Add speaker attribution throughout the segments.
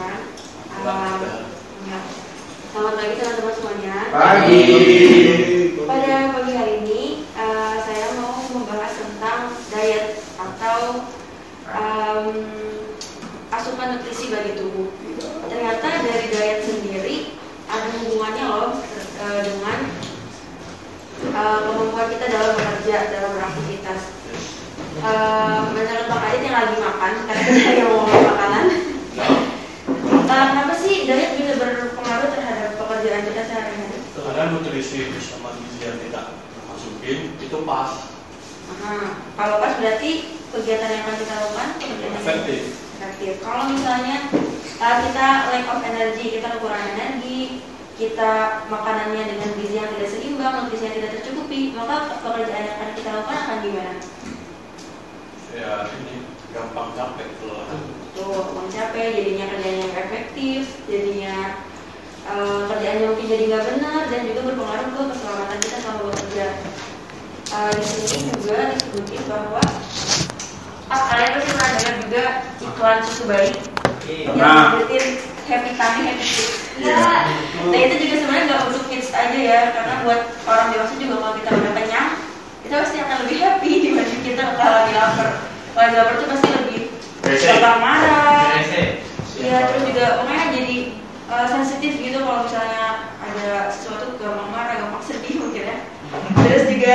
Speaker 1: Um, ya. Selamat pagi teman-teman semuanya.
Speaker 2: Pagi.
Speaker 1: Pada pagi hari ini eh, saya mau membahas tentang diet atau em, asupan nutrisi bagi tubuh. Ternyata dari diet sendiri ada hubungannya loh eh, dengan eh, kemampuan kita dalam bekerja, dalam beraktivitas. Eh, menurut Pak Adit yang lagi makan, karena lagi ngomongin makanan. Eh, kenapa sih diet bisa berpengaruh terhadap pekerjaan kita sehari-hari?
Speaker 2: Karena nutrisi sama gizi yang kita masukin itu pas,
Speaker 1: Aha. Kalau pas berarti kegiatan yang akan kita lakukan yang
Speaker 2: efektif.
Speaker 1: efektif. Kalau misalnya uh, kita lack of energy, kita kekurangan energi, kita makanannya dengan gizi yang tidak seimbang, nutrisi yang tidak tercukupi, maka pekerjaan yang akan kita lakukan akan gimana?
Speaker 2: Ya ini gampang capek kelelahan.
Speaker 1: Tuh, capek, jadinya kerjaan yang efektif, jadinya uh, kerjaannya mungkin jadi nggak benar dan juga berpengaruh ke keselamatan kita selama bekerja. Uh, di sini juga disebutin bahwa ah, kalian pasti pernah dengar juga iklan susu bayi yang
Speaker 2: Pernah.
Speaker 1: disebutin happy tummy happy kids. Nah itu juga sebenarnya nggak untuk kids aja ya, karena buat orang dewasa juga kalau kita udah kenyang, kita pasti akan lebih happy dibanding kita kalau lagi lapar. Kalau lagi lapar tuh pasti lebih gampang marah. Iya, terus juga makanya jadi uh, sensitif gitu kalau misalnya ada sesuatu gampang marah, gampang sedih mungkin ya. Terus juga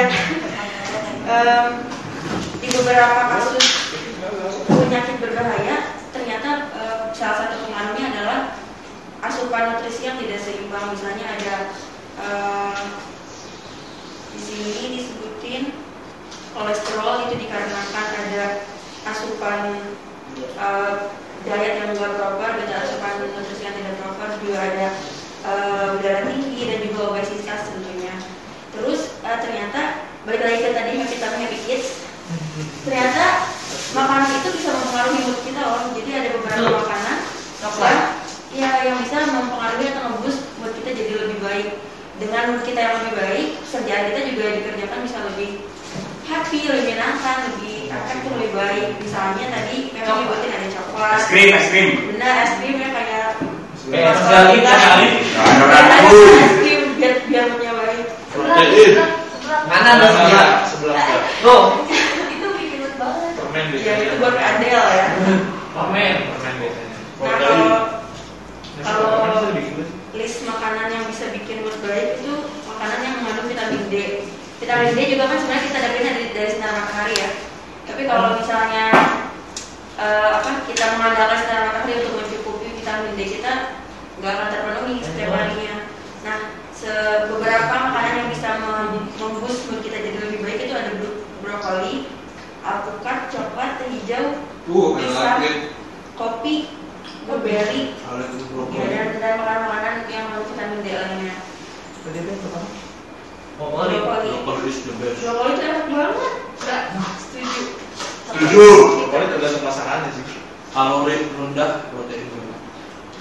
Speaker 1: em, di beberapa kasus penyakit berbahaya ternyata eh, salah satu pengaruhnya adalah asupan nutrisi yang tidak seimbang. Misalnya ada eh, di sini disebutin kolesterol itu dikarenakan ada asupan eh, diet yang tidak proper, ada asupan nutrisi yang tidak proper, juga ada eh, darah tinggi dan juga obesitas tentunya. Terus eh, ternyata balik lagi ke tadi happy tummy happy kids, ternyata makanan itu bisa mempengaruhi mood kita loh. Jadi ada beberapa makanan yang ya yang bisa mempengaruhi atau ngeboost mood kita jadi lebih baik. Dengan mood kita yang lebih baik, kerjaan kita juga dikerjakan bisa lebih happy, lebih menyenangkan, lebih efektif, lebih baik. Misalnya tadi memang nyebutin ada
Speaker 2: Es krim, es krim.
Speaker 1: Benar es krim ya kayak
Speaker 2: Eh,
Speaker 1: Mas
Speaker 2: sekali,
Speaker 1: ada
Speaker 2: Nah,
Speaker 1: es krim biar biar baik.
Speaker 2: Protein.
Speaker 3: Mana ada sebelah?
Speaker 2: Sebelah.
Speaker 3: Tuh,
Speaker 1: itu bikin mood banget.
Speaker 2: Permen
Speaker 1: Ya itu buat adel ya.
Speaker 3: permen.
Speaker 2: Permen biasanya.
Speaker 1: Nah kalau kalau list makanan yang bisa bikin mood baik itu makanan yang mengandung vitamin D. Vitamin D juga kan sebenarnya kita dapetin dari, dari sinar matahari ya. Tapi kalau misalnya eh, apa kita mengandalkan sinar matahari untuk mencukupi vitamin D kita nggak akan terpenuhi setiap harinya. Nah, beberapa makanan yang bisa mem- memboost mood kita jadi lebih baik itu ada bro- brokoli, alpukat, coklat, teh hijau,
Speaker 4: Uh,
Speaker 1: pisang, kopi, blueberry,
Speaker 4: Kalau itu
Speaker 1: ya,
Speaker 4: brokoli.
Speaker 1: dan dan makanan-makanan yang mengandung vitamin D lainnya.
Speaker 3: Brokoli.
Speaker 1: Brokoli.
Speaker 2: Brokoli best.
Speaker 1: Brokoli itu enak banget. Enggak, setuju.
Speaker 2: Setuju.
Speaker 3: Brokoli tergantung masakannya sih.
Speaker 2: kalori rendah, protein rendah.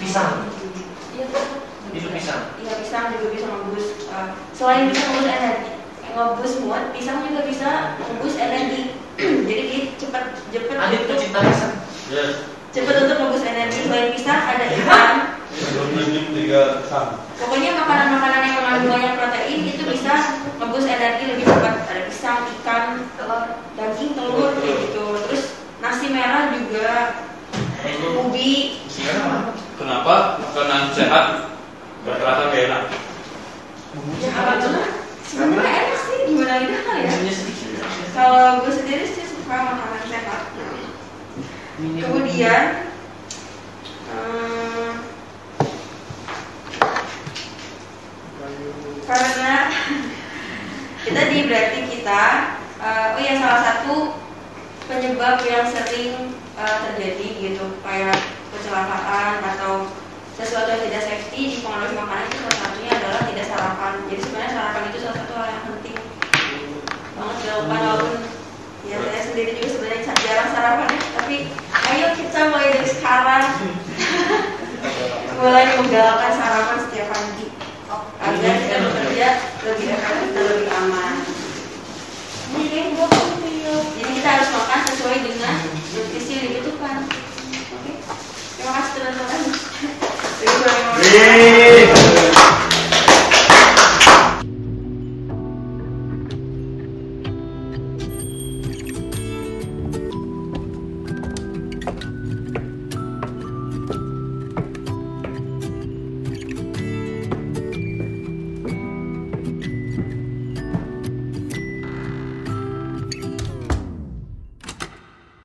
Speaker 3: Pisang.
Speaker 1: Iya tuh.
Speaker 3: Itu pisang.
Speaker 1: Iya pisang juga bisa ngebus. eh, selain bisa ngebus energi, ngebus mood, pisang juga bisa ngebus energi. Jadi dia cepet cepet
Speaker 3: Adit
Speaker 1: untuk
Speaker 3: pecinta pisang.
Speaker 2: Yes.
Speaker 1: cepet untuk ngebus energi. Selain pisang ada ikan.
Speaker 2: Sebelum minum tiga pisang.
Speaker 1: Pokoknya makanan-makanan yang mengandung banyak protein itu bisa ngebus energi lebih cepat. Ada pisang, ikan, telur, daging, telur kayak gitu. Terus nasi merah juga, ubi.
Speaker 2: Kenapa? Makanan sehat rata-rata gak enak.
Speaker 1: Ya apa tuh? Sebenarnya enak sih gimana lidah kali ya.
Speaker 3: Sedikit.
Speaker 1: Kalau gue sendiri sih suka makanan sehat. Kemudian eh, karena kita di berarti kita eh, oh ya salah satu penyebab yang sering eh, terjadi gitu kayak kecelakaan atau sesuatu yang tidak safety di pengaruh makanan itu salah satunya adalah tidak sarapan. Jadi sebenarnya sarapan itu salah satu hal yang penting banget dilakukan walaupun ya saya sendiri juga sebenarnya jarang sarapan ya tapi ayo kita mulai dari sekarang. Mulai menggalakkan sarapan Yeah.